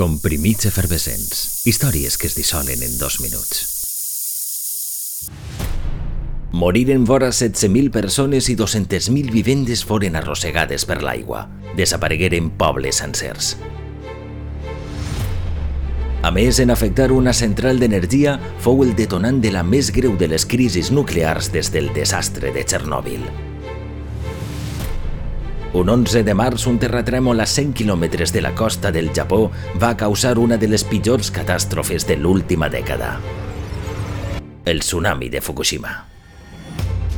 Comprimits efervescents. Històries que es dissolen en dos minuts. Moriren vora 16.000 persones i 200.000 vivendes foren arrossegades per l'aigua. Desaparegueren pobles sencers. A més, en afectar una central d'energia, fou el detonant de la més greu de les crisis nuclears des del desastre de Txernòbil. Un 11 de març, un terratrèmol a 100 quilòmetres de la costa del Japó va causar una de les pitjors catàstrofes de l'última dècada. El tsunami de Fukushima.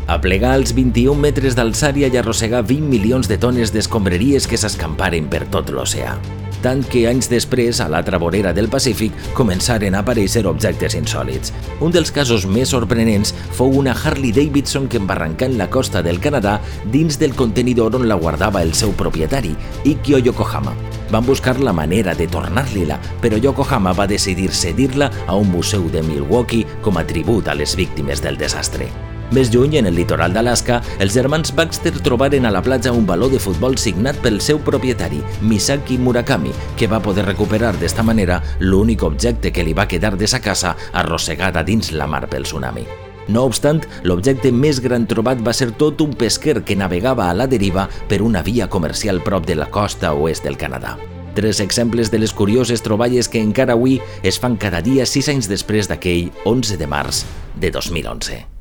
A plegar als 21 metres d'alçària i arrossegar 20 milions de tones d'escombreries que s'escamparen per tot l'oceà tant que anys després, a l'altra vorera del Pacífic, començaren a aparèixer objectes insòlids. Un dels casos més sorprenents fou una Harley Davidson que embarrancà en la costa del Canadà dins del contenidor on la guardava el seu propietari, Ikkyo Yokohama. Van buscar la manera de tornar-li-la, però Yokohama va decidir cedir-la a un museu de Milwaukee com a tribut a les víctimes del desastre. Més lluny, en el litoral d'Alaska, els germans Baxter trobaren a la platja un baló de futbol signat pel seu propietari, Misaki Murakami, que va poder recuperar d'esta manera l'únic objecte que li va quedar de sa casa arrossegada dins la mar pel tsunami. No obstant, l'objecte més gran trobat va ser tot un pesquer que navegava a la deriva per una via comercial prop de la costa oest del Canadà. Tres exemples de les curioses troballes que encara avui es fan cada dia sis anys després d'aquell 11 de març de 2011.